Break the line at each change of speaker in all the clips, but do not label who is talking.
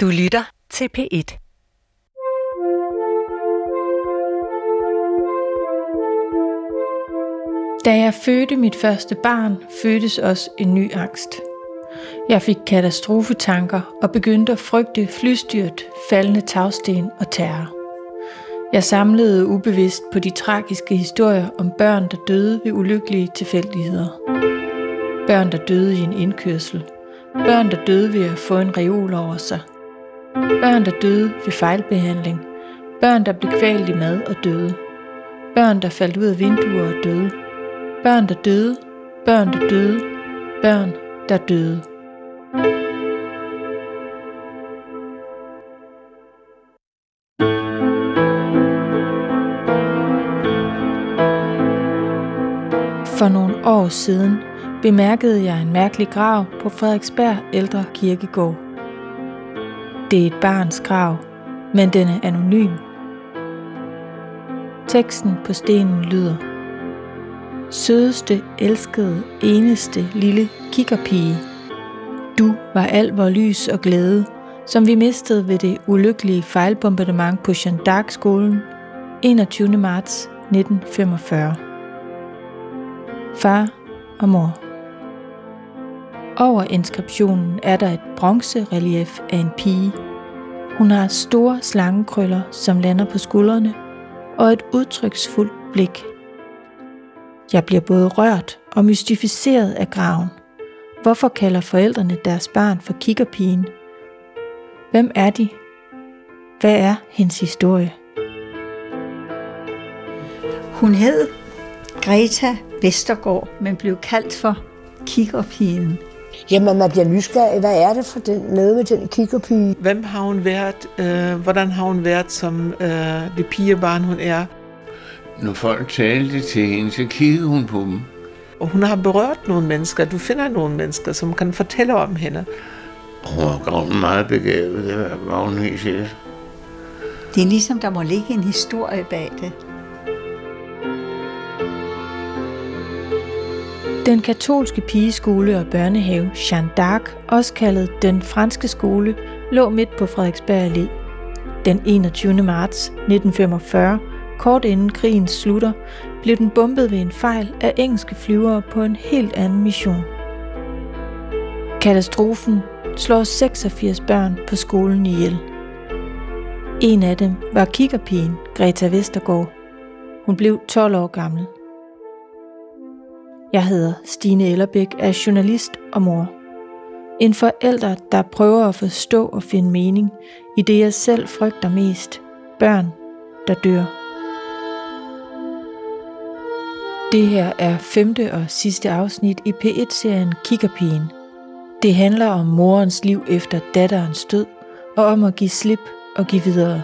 Du lytter til P1.
Da jeg fødte mit første barn, fødtes også en ny angst. Jeg fik katastrofetanker og begyndte at frygte flystyrt, faldende tagsten og terror. Jeg samlede ubevidst på de tragiske historier om børn, der døde ved ulykkelige tilfældigheder. Børn, der døde i en indkørsel. Børn, der døde ved at få en reol over sig – Børn, der døde ved fejlbehandling. Børn, der blev kvalt i mad og døde. Børn, der faldt ud af vinduer og døde. Børn, der døde. Børn, der døde. Børn, der døde. For nogle år siden bemærkede jeg en mærkelig grav på Frederiksberg Ældre Kirkegård. Det er et barns grav, men den er anonym. Teksten på stenen lyder Sødeste, elskede, eneste lille kikkerpige. Du var al vor lys og glæde, som vi mistede ved det ulykkelige fejlbombardement på Jean d'Arc-skolen 21. marts 1945. Far og mor. Over inskriptionen er der et bronzerelief af en pige. Hun har store slangekrøller, som lander på skuldrene, og et udtryksfuldt blik. Jeg bliver både rørt og mystificeret af graven. Hvorfor kalder forældrene deres barn for kikkerpigen? Hvem er de? Hvad er hendes historie?
Hun hed Greta Vestergaard, men blev kaldt for kikkerpigen.
Jamen, man bliver nysgerrig. Hvad er det for den, noget med den kikkerpige?
Hvem har hun været? Øh, hvordan har hun været som øh, det pigebarn, hun er?
Når folk talte til hende, så kiggede hun på dem.
Og hun har berørt nogle mennesker. Du finder nogle mennesker, som kan fortælle om hende.
Hun var meget begavet, det var hun helt sikkert.
Det er ligesom, der må ligge en historie bag det.
Den katolske pigeskole og børnehave Jeanne d'Arc, også kaldet Den Franske Skole, lå midt på Frederiksberg Allé. Den 21. marts 1945, kort inden krigen slutter, blev den bombet ved en fejl af engelske flyvere på en helt anden mission. Katastrofen slår 86 børn på skolen ihjel. En af dem var kikkerpigen Greta Vestergaard. Hun blev 12 år gammel. Jeg hedder Stine Ellerbæk, er journalist og mor. En forælder, der prøver at forstå og finde mening i det, jeg selv frygter mest. Børn, der dør. Det her er femte og sidste afsnit i P1-serien Kikkerpigen. Det handler om morens liv efter datterens død, og om at give slip og give videre.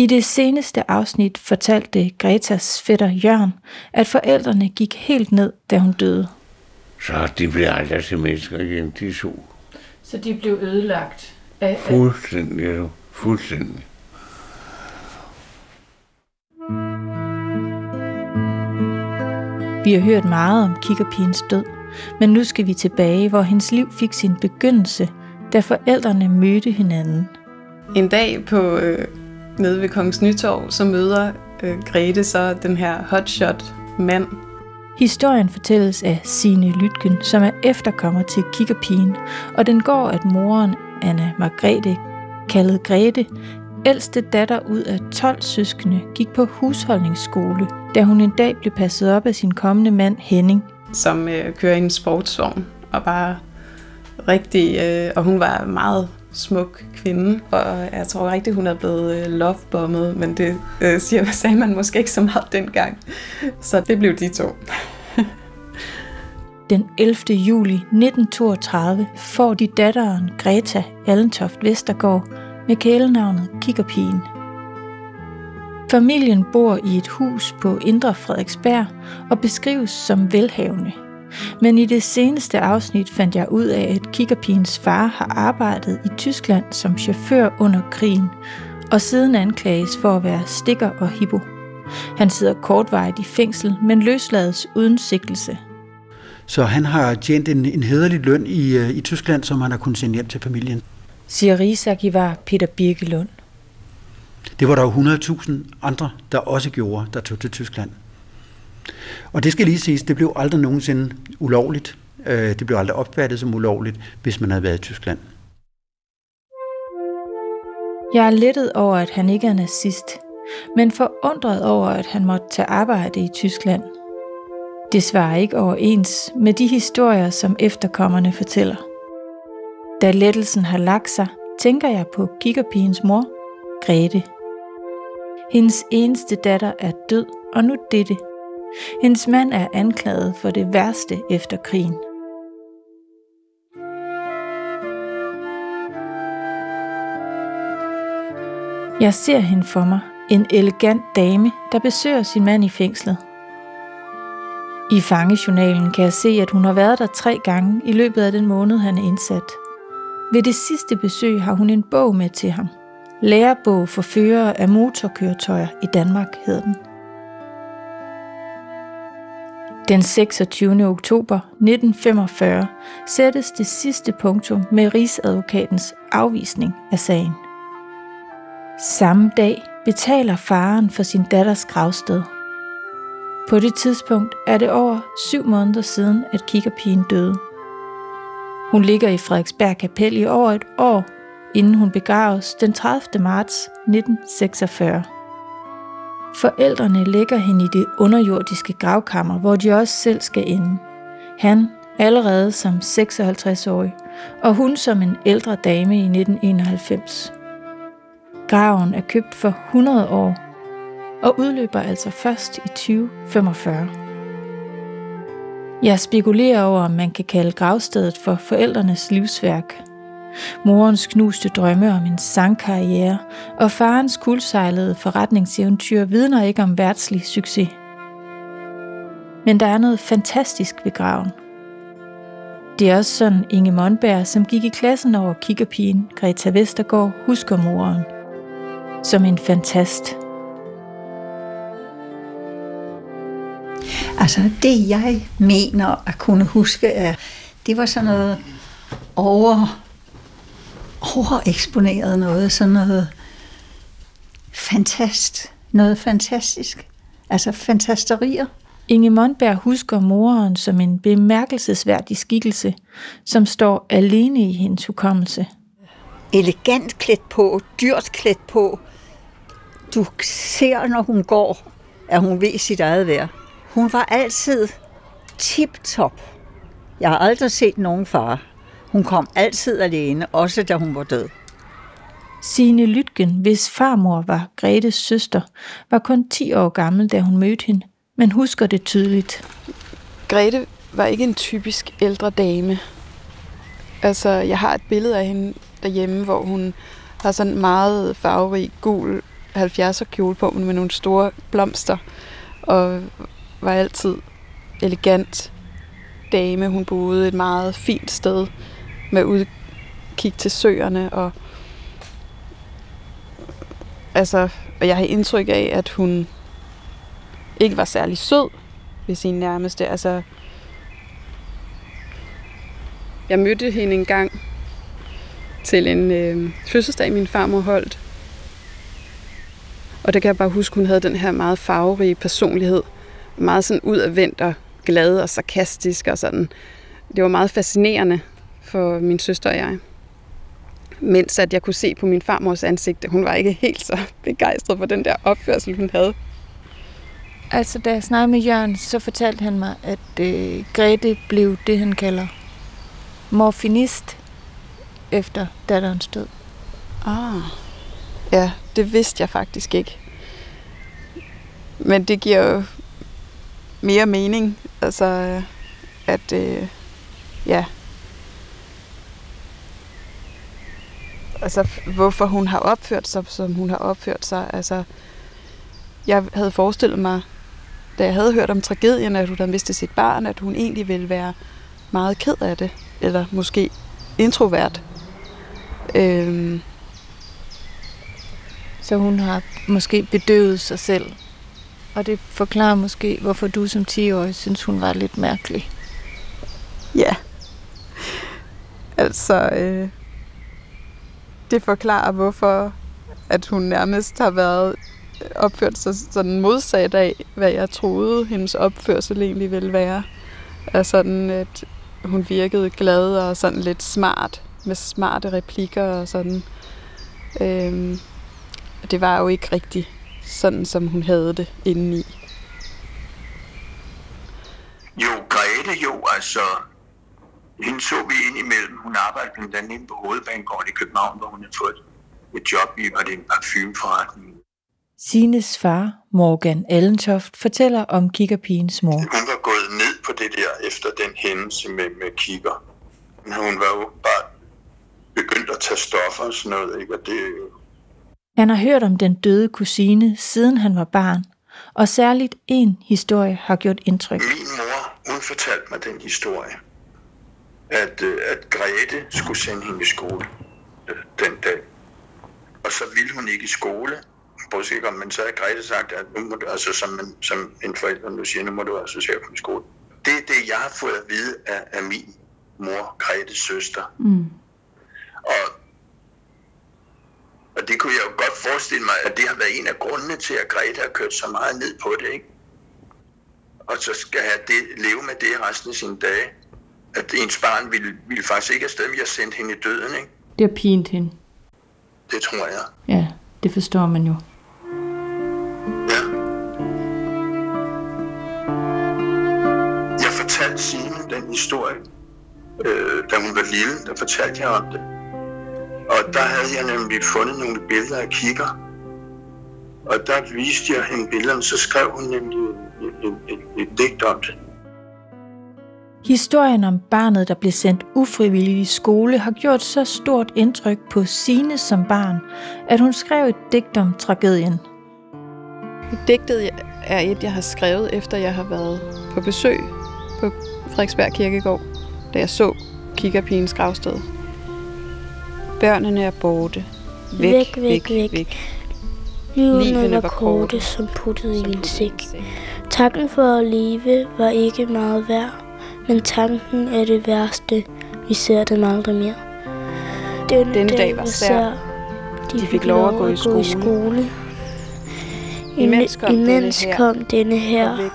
I det seneste afsnit fortalte Gretas fætter Jørgen, at forældrene gik helt ned, da hun døde.
Så de blev aldrig til mennesker igen, de to.
Så de blev ødelagt? Af,
fuldstændig, ja. Fuldstændig.
Vi har hørt meget om kikkerpigens død, men nu skal vi tilbage, hvor hendes liv fik sin begyndelse, da forældrene mødte hinanden.
En dag på øh, nede ved Kongens Nytorv, så møder øh, Grete så den her hotshot mand.
Historien fortælles af Sine Lytgen, som er efterkommer til kikkerpigen, og den går, at moren, Anna Margrethe, kaldet Grete, ældste datter ud af 12 søskende, gik på husholdningsskole, da hun en dag blev passet op af sin kommende mand Henning.
Som øh, kører i en sportsvogn og bare rigtig, øh, og hun var meget smuk kvinde, og jeg tror rigtig, hun er blevet øh, lovebommet, men det øh, siger, sagde man måske ikke så meget dengang. Så det blev de to.
Den 11. juli 1932 får de datteren Greta Allentoft Vestergaard med kælenavnet Kikkerpigen. Familien bor i et hus på Indre Frederiksberg og beskrives som velhavende – men i det seneste afsnit fandt jeg ud af, at Kikkerpigens far har arbejdet i Tyskland som chauffør under krigen, og siden anklages for at være stikker og hippo. Han sidder kortvarigt i fængsel, men løslades uden sigtelse.
Så han har tjent en, en hederlig løn i, øh, i Tyskland, som han har kunnet sende hjem til familien.
Siger rigsarkivar Peter Birkelund.
Det var der jo 100.000 andre, der også gjorde, der tog til Tyskland. Og det skal lige siges, det blev aldrig nogensinde ulovligt. Øh, det blev aldrig opfattet som ulovligt, hvis man havde været i Tyskland.
Jeg er lettet over, at han ikke er nazist, men forundret over, at han måtte tage arbejde i Tyskland. Det svarer ikke overens med de historier, som efterkommerne fortæller. Da lettelsen har lagt sig, tænker jeg på kikkerpigens mor, Grete. Hendes eneste datter er død, og nu dette. Hendes mand er anklaget for det værste efter krigen. Jeg ser hende for mig, en elegant dame, der besøger sin mand i fængslet. I fangejournalen kan jeg se, at hun har været der tre gange i løbet af den måned, han er indsat. Ved det sidste besøg har hun en bog med til ham. Lærebog for førere af motorkøretøjer i Danmark hedder den. Den 26. oktober 1945 sættes det sidste punktum med Rigsadvokatens afvisning af sagen. Samme dag betaler faren for sin datters gravsted. På det tidspunkt er det over syv måneder siden, at kikkerpigen døde. Hun ligger i Frederiksberg Kapel i over et år, inden hun begraves den 30. marts 1946. Forældrene lægger hende i det underjordiske gravkammer, hvor de også selv skal ende. Han allerede som 56-årig, og hun som en ældre dame i 1991. Graven er købt for 100 år og udløber altså først i 2045. Jeg spekulerer over, om man kan kalde gravstedet for forældrenes livsværk. Morens knuste drømme om en sangkarriere og farens kuldsejlede forretningseventyr vidner ikke om værtslig succes. Men der er noget fantastisk ved graven. Det er også sådan Inge Monberg, som gik i klassen over kiggerpigen Greta Vestergaard, husker moren – som en fantast.
Altså det jeg mener at kunne huske er, det var sådan noget over, overeksponeret noget, sådan noget fantast, noget fantastisk. Altså fantasterier.
Inge Mondberg husker moren som en bemærkelsesværdig skikkelse, som står alene i hendes hukommelse.
Elegant klædt på, dyrt klædt på, du ser, når hun går, at hun ved sit eget værd. Hun var altid tip-top. Jeg har aldrig set nogen far. Hun kom altid alene, også da hun var død.
Signe Lytgen, hvis farmor var Gretes søster, var kun 10 år gammel, da hun mødte hende, men husker det tydeligt.
Grete var ikke en typisk ældre dame. Altså, jeg har et billede af hende derhjemme, hvor hun har sådan meget farverig gul 70'er kjole på med nogle store blomster, og var altid elegant dame. Hun boede et meget fint sted med udkig til søerne, og altså, og jeg har indtryk af, at hun ikke var særlig sød ved sin nærmeste. Altså, jeg mødte hende en gang til en øh, fødselsdag, min farmor holdt, og der kan jeg bare huske, hun havde den her meget farverige personlighed. Meget sådan udadvendt og glad og sarkastisk og sådan. Det var meget fascinerende for min søster og jeg. Mens at jeg kunne se på min farmors ansigt, at hun var ikke helt så begejstret for den der opførsel, hun havde.
Altså, da jeg snakkede med Jørgen, så fortalte han mig, at øh, Grete blev det, han kalder morfinist efter datterens død.
Ah. Ja, det vidste jeg faktisk ikke. Men det giver jo mere mening, altså at, øh, ja, altså hvorfor hun har opført sig, som hun har opført sig. Altså, jeg havde forestillet mig, da jeg havde hørt om tragedien, at hun havde mistet sit barn, at hun egentlig ville være meget ked af det, eller måske introvert. Øhm,
så hun har måske bedøvet sig selv. Og det forklarer måske, hvorfor du som 10-årig synes, hun var lidt mærkelig.
Ja. Altså, øh, det forklarer, hvorfor at hun nærmest har været opført sig sådan modsat af, hvad jeg troede, hendes opførsel egentlig ville være. Er sådan, at hun virkede glad og sådan lidt smart, med smarte replikker og sådan. Øhm, det var jo ikke rigtigt sådan, som hun havde det indeni.
Jo, Grete jo, altså, hende så vi ind imellem. Hun arbejdede blandt andet inde på Hovedbanegården i København, hvor hun havde fået et job i, var det en parfumeforretning.
Sines far, Morgan Allentoft, fortæller om kikkerpigens mor.
Hun var gået ned på det der efter den hændelse med, med kigger. Hun var jo bare begyndt at tage stoffer og sådan noget, ikke? og det
Han har hørt om den døde kusine, siden han var barn, og særligt en historie har gjort indtryk.
Min mor, hun fortalte mig den historie, at, øh, at Grete skulle sende hende i skole øh, den dag. Og så ville hun ikke i skole, om, men så havde Grete sagt, at nu må du, altså som, en, som en forælder nu siger, nu må du altså se på skole. Det er det, jeg har fået at vide af, af min mor, Gretes søster.
Mm.
Og, og det kunne jeg jo godt forestille mig, at det har været en af grundene til, at Grete har kørt så meget ned på det, ikke? Og så skal jeg det, leve med det resten af sine dage. At ens barn ville, ville faktisk ikke afsted, men jeg sendte hende i døden, ikke?
Det har pint hende.
Det tror jeg.
Ja, det forstår man jo.
Ja. Jeg fortalte Signe den historie, øh, da hun var lille, der fortalte jeg om det. Og der havde jeg nemlig fundet nogle billeder af kigger. Og der viste jeg hende billederne, så skrev hun nemlig et, et, et, et digt om det.
Historien om barnet, der blev sendt ufrivilligt i skole, har gjort så stort indtryk på Sine som barn, at hun skrev et digt om tragedien.
Digtet er et, jeg har skrevet, efter jeg har været på besøg på Frederiksberg Kirkegård, da jeg så kikkerpigens gravsted. Børnene er borte.
Væk, væk, væk.
væk.
Livene var korte, som puttet i en sæk. Tanken for at leve var ikke meget værd, men tanken er det værste. Vi ser dem aldrig mere. Denne,
Denne dag var sær.
De fik lov at gå i skole. skole.
Imens kom denne
Imens
her,
kom denne her.
Og væk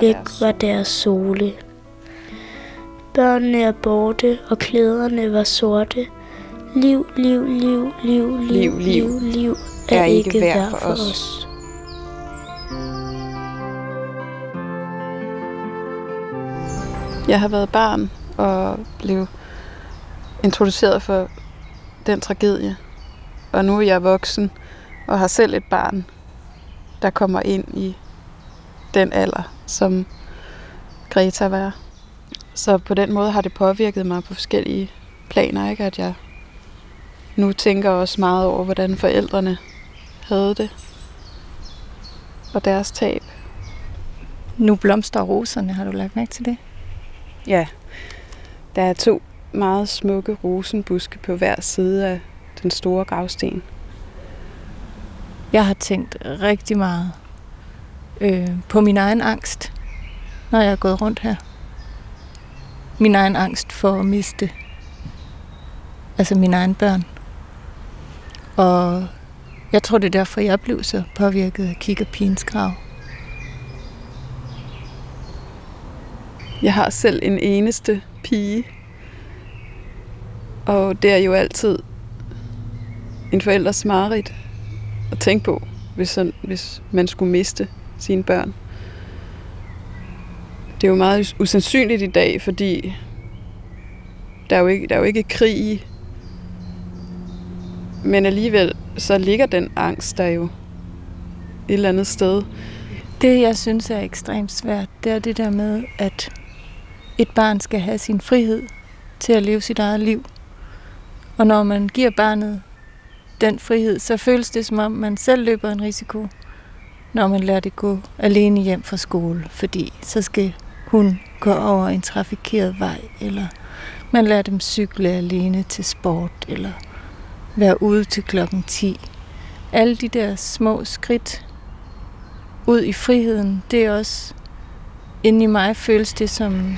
var
Væk
deres
var deres sole. Børnene er borte, og klæderne var sorte. Liv, liv, liv, liv, liv,
Liv, liv
liv, liv er ikke værd for os.
Jeg har været barn og blev introduceret for den tragedie. Og nu er jeg voksen og har selv et barn, der kommer ind i den alder, som Greta var. Så på den måde har det påvirket mig på forskellige planer, ikke? at jeg nu tænker også meget over, hvordan forældrene havde det og deres tab.
Nu blomstrer roserne, har du lagt mærke til det?
Ja, der er to meget smukke rosenbuske på hver side af den store gravsten.
Jeg har tænkt rigtig meget øh, på min egen angst, når jeg er gået rundt her. Min egen angst for at miste, altså mine egne børn. Og jeg tror, det er derfor, jeg blev så påvirket af kiggerpigens grav.
Jeg har selv en eneste pige, og det er jo altid en forældres mareridt at tænke på, hvis, sådan, hvis man skulle miste sine børn. Det er jo meget usandsynligt i dag, fordi der er jo ikke, der er jo ikke krig i. Men alligevel så ligger den angst der jo et eller andet sted.
Det, jeg synes er ekstremt svært, det er det der med, at et barn skal have sin frihed til at leve sit eget liv. Og når man giver barnet den frihed, så føles det som om, man selv løber en risiko, når man lader det gå alene hjem fra skole, fordi så skal hun gå over en trafikeret vej, eller man lader dem cykle alene til sport, eller være ude til klokken 10. Alle de der små skridt ud i friheden, det er også inde i mig føles det som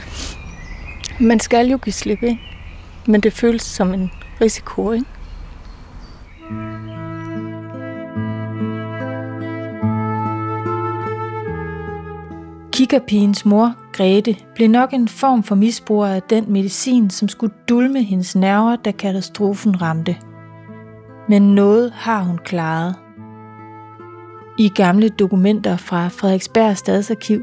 Man skal jo give slip, ikke? Men det føles som en risiko, ikke? Kikkerpigens mor, Grete, blev nok en form for misbruger af den medicin, som skulle dulme hendes nerver, da katastrofen ramte. Men noget har hun klaret. I gamle dokumenter fra Frederiksberg Stadsarkiv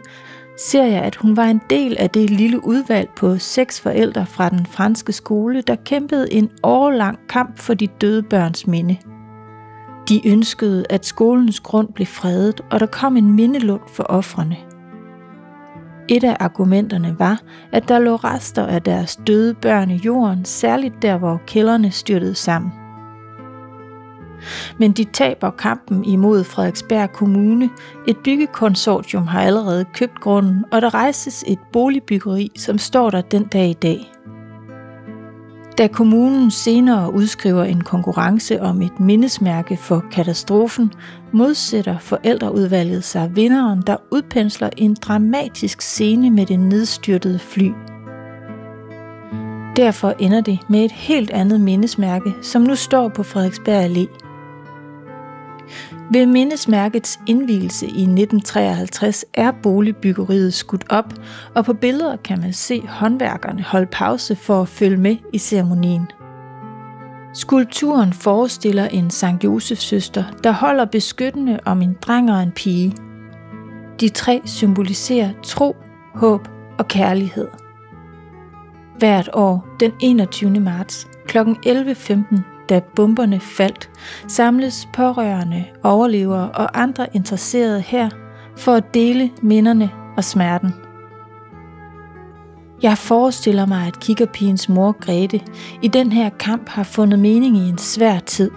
ser jeg, at hun var en del af det lille udvalg på seks forældre fra den franske skole, der kæmpede en årlang kamp for de døde børns minde. De ønskede, at skolens grund blev fredet, og der kom en mindelund for offrene. Et af argumenterne var, at der lå rester af deres døde børn i jorden, særligt der, hvor kælderne styrtede sammen. Men de taber kampen imod Frederiksberg Kommune. Et byggekonsortium har allerede købt grunden, og der rejses et boligbyggeri, som står der den dag i dag. Da kommunen senere udskriver en konkurrence om et mindesmærke for katastrofen, modsætter forældreudvalget sig vinderen, der udpensler en dramatisk scene med det nedstyrtede fly. Derfor ender det med et helt andet mindesmærke, som nu står på Frederiksberg Allé. Ved mindesmærkets indvielse i 1953 er boligbyggeriet skudt op, og på billeder kan man se håndværkerne holde pause for at følge med i ceremonien. Skulpturen forestiller en Sankt Josefs søster, der holder beskyttende om en dreng og en pige. De tre symboliserer tro, håb og kærlighed. Hvert år den 21. marts kl. 11.15 da bomberne faldt, samles pårørende, overlevere og andre interesserede her for at dele minderne og smerten. Jeg forestiller mig, at kikkerpigens mor Grete i den her kamp har fundet mening i en svær tid.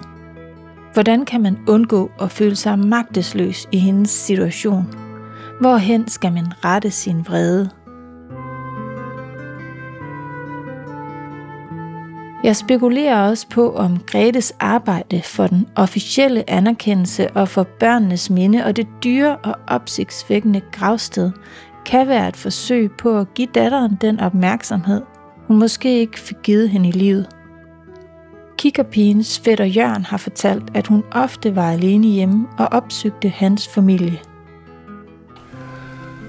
Hvordan kan man undgå at føle sig magtesløs i hendes situation? Hvorhen skal man rette sin vrede? Jeg spekulerer også på, om Gretes arbejde for den officielle anerkendelse og for børnenes minde og det dyre og opsigtsvækkende gravsted kan være et forsøg på at give datteren den opmærksomhed, hun måske ikke fik givet hende i livet. Kikkerpigens fætter Jørgen har fortalt, at hun ofte var alene hjemme og opsøgte hans familie.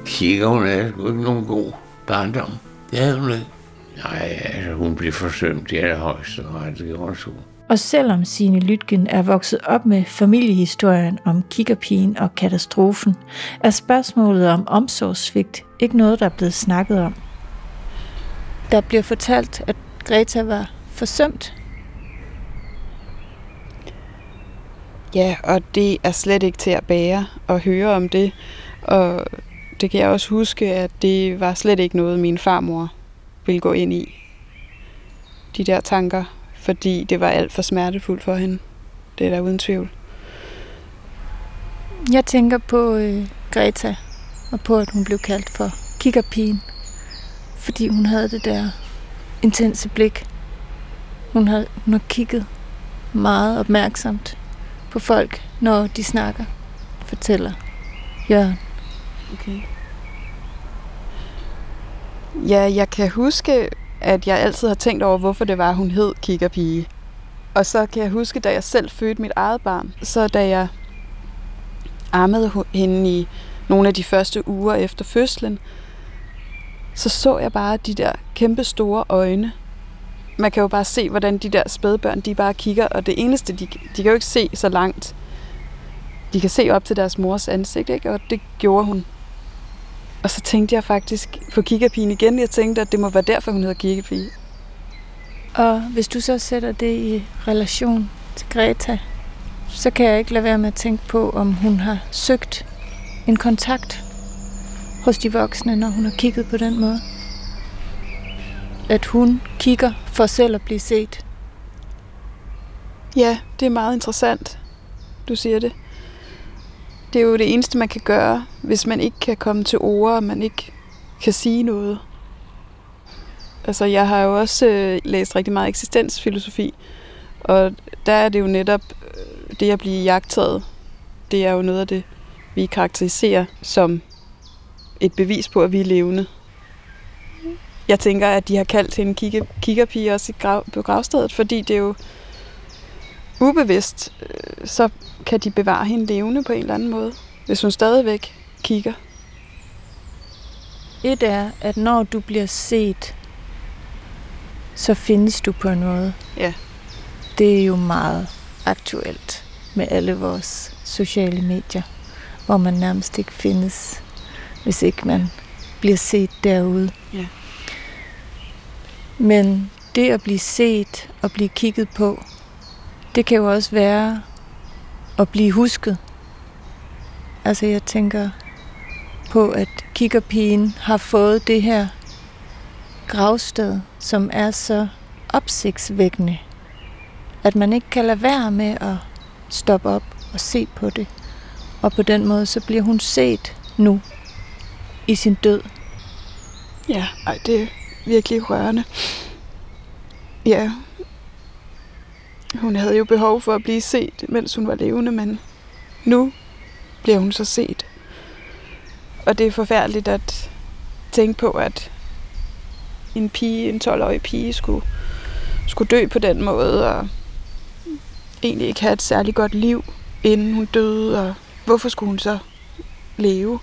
Kikker hun er ikke nogen god barndom. Det havde hun ikke. Nej, altså hun blev forsømt i allerhøjeste grad, det gjorde hun.
Og selvom Signe Lytgen er vokset op med familiehistorien om kikkerpigen og katastrofen, er spørgsmålet om omsorgssvigt ikke noget, der er blevet snakket om. Der bliver fortalt, at Greta var forsømt.
Ja, og det er slet ikke til at bære at høre om det. Og det kan jeg også huske, at det var slet ikke noget, min farmor ville gå ind i. De der tanker, fordi det var alt for smertefuldt for hende. Det er der uden tvivl.
Jeg tænker på øh, Greta, og på, at hun blev kaldt for kikkerpigen, fordi hun havde det der intense blik. Hun har, hun har kigget meget opmærksomt på folk, når de snakker, fortæller Jørgen. Okay.
Ja, jeg kan huske, at jeg altid har tænkt over, hvorfor det var, hun hed kikkerpige. Og så kan jeg huske, da jeg selv fødte mit eget barn, så da jeg ammede hende i nogle af de første uger efter fødslen, så så jeg bare de der kæmpe store øjne. Man kan jo bare se, hvordan de der spædbørn, de bare kigger, og det eneste, de, de kan jo ikke se så langt. De kan se op til deres mors ansigt, ikke? og det gjorde hun. Og så tænkte jeg faktisk på kikkerpigen igen. Jeg tænkte, at det må være derfor, hun hedder kikkerpige.
Og hvis du så sætter det i relation til Greta, så kan jeg ikke lade være med at tænke på, om hun har søgt en kontakt hos de voksne, når hun har kigget på den måde. At hun kigger for selv at blive set.
Ja, det er meget interessant, du siger det. Det er jo det eneste, man kan gøre, hvis man ikke kan komme til ord, og man ikke kan sige noget. Altså, jeg har jo også øh, læst rigtig meget eksistensfilosofi, og der er det jo netop øh, det at blive jagtet, Det er jo noget af det, vi karakteriserer som et bevis på, at vi er levende. jeg tænker, at de har kaldt hende kigge, kiggerpige også i grav, på gravstedet, fordi det er jo ubevidst, øh, så kan de bevare hende levende på en eller anden måde, hvis hun stadigvæk kigger.
Et er, at når du bliver set, så findes du på en måde.
Ja.
Det er jo meget aktuelt med alle vores sociale medier, hvor man nærmest ikke findes, hvis ikke man bliver set derude.
Ja.
Men det at blive set og blive kigget på, det kan jo også være at blive husket. Altså jeg tænker på, at kiggerpigen har fået det her gravsted, som er så opsigtsvækkende, at man ikke kan lade være med at stoppe op og se på det. Og på den måde, så bliver hun set nu i sin død.
Ja, ej, det er virkelig rørende. Ja, hun havde jo behov for at blive set, mens hun var levende, men nu bliver hun så set. Og det er forfærdeligt at tænke på, at en pige, en 12-årig pige, skulle, skulle dø på den måde, og egentlig ikke have et særligt godt liv, inden hun døde, og hvorfor skulle hun så leve?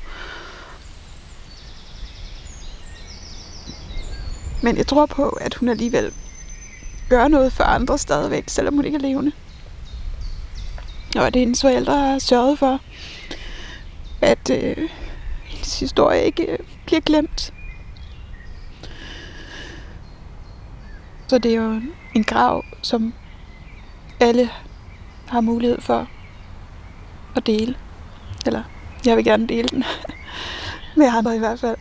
Men jeg tror på, at hun alligevel gør noget for andre stadigvæk, selvom hun ikke er levende. Og at hendes forældre har sørget for, at øh, hendes historie ikke øh, bliver glemt. Så det er jo en grav, som alle har mulighed for at dele. Eller jeg vil gerne dele den med andre i hvert fald.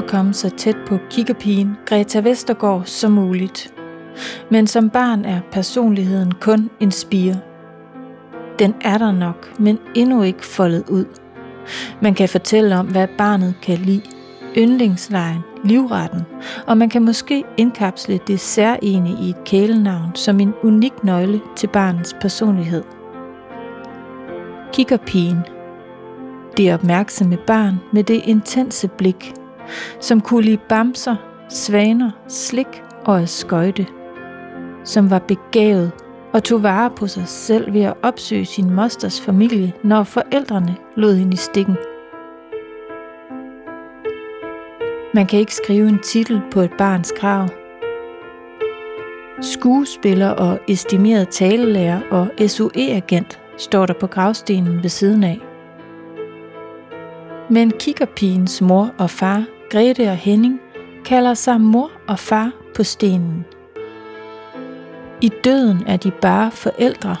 At komme så tæt på kiggerpigen Greta Vestergaard som muligt. Men som barn er personligheden kun en spire. Den er der nok, men endnu ikke foldet ud. Man kan fortælle om, hvad barnet kan lide, yndlingslejen, livretten, og man kan måske indkapsle det særlige i et kælenavn som en unik nøgle til barnets personlighed. Kiggerpigen det opmærksomme barn med det intense blik, som kunne lide bamser, svaner, slik og at skøjte, som var begavet og tog vare på sig selv ved at opsøge sin mosters familie, når forældrene lod hende i stikken. Man kan ikke skrive en titel på et barns krav. Skuespiller og estimeret talelærer og SOE-agent står der på gravstenen ved siden af. Men kiggerpigens mor og far, Grete og Henning, kalder sig mor og far på stenen. I døden er de bare forældre.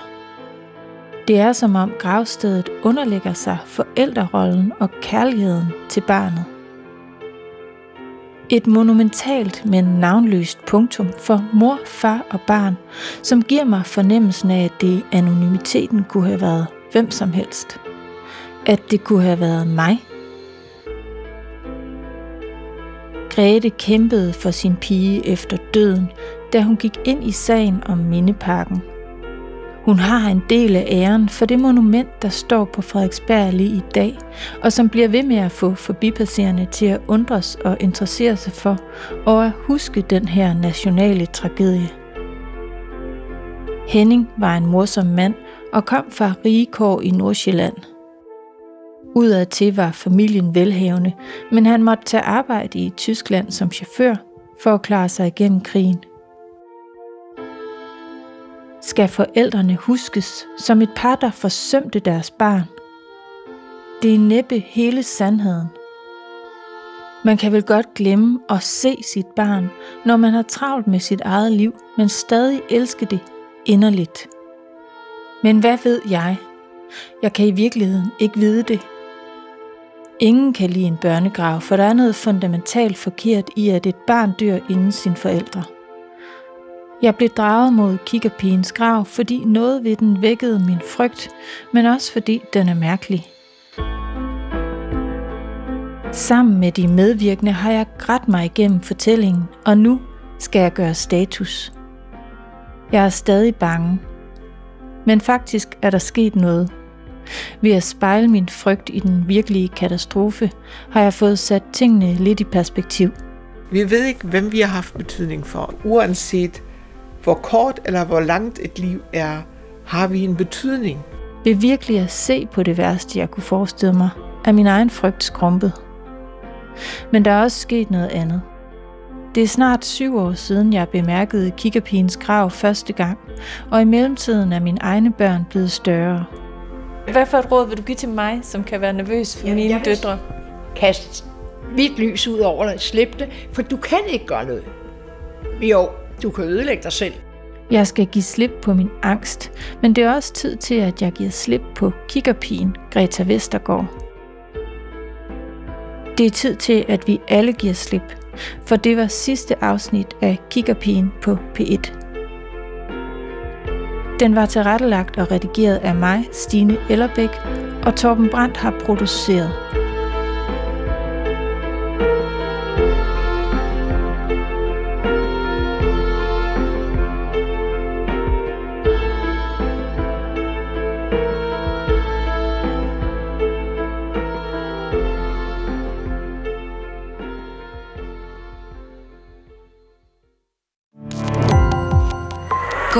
Det er som om gravstedet underlægger sig forældrerollen og kærligheden til barnet. Et monumentalt, men navnløst punktum for mor, far og barn, som giver mig fornemmelsen af, at det anonymiteten kunne have været hvem som helst. At det kunne have været mig, Grete kæmpede for sin pige efter døden, da hun gik ind i sagen om Mindeparken. Hun har en del af æren for det monument, der står på Frederiksberg lige i dag, og som bliver ved med at få forbipasserende til at undres og interessere sig for, og at huske den her nationale tragedie. Henning var en morsom mand og kom fra Rigekår i Nordsjælland – Udadtil var familien velhavende, men han måtte tage arbejde i Tyskland som chauffør for at klare sig igennem krigen. Skal forældrene huskes som et par, der forsømte deres barn? Det er næppe hele sandheden. Man kan vel godt glemme at se sit barn, når man har travlt med sit eget liv, men stadig elske det inderligt. Men hvad ved jeg? Jeg kan i virkeligheden ikke vide det. Ingen kan lide en børnegrav, for der er noget fundamentalt forkert i, at et barn dør inden sin forældre. Jeg blev draget mod kikkerpigens grav, fordi noget ved den vækkede min frygt, men også fordi den er mærkelig. Sammen med de medvirkende har jeg grædt mig igennem fortællingen, og nu skal jeg gøre status. Jeg er stadig bange. Men faktisk er der sket noget. Ved at spejle min frygt i den virkelige katastrofe, har jeg fået sat tingene lidt i perspektiv.
Vi ved ikke, hvem vi har haft betydning for. Uanset hvor kort eller hvor langt et liv er, har vi en betydning.
Ved virkelig at se på det værste, jeg kunne forestille mig, er min egen frygt skrumpet. Men der er også sket noget andet. Det er snart syv år siden, jeg bemærkede kikkerpigens grav første gang, og i mellemtiden er mine egne børn blevet større. Hvad for et råd vil du give til mig, som kan være nervøs for ja, mine døtre?
Kast hvidt lys ud over dig, slip det, for du kan ikke gøre noget. Jo, du kan ødelægge dig selv.
Jeg skal give slip på min angst, men det er også tid til, at jeg giver slip på kikkerpigen Greta Vestergaard. Det er tid til, at vi alle giver slip, for det var sidste afsnit af Kikkerpigen på P1. Den var tilrettelagt og redigeret af mig, Stine Ellerbæk, og Torben Brandt har produceret.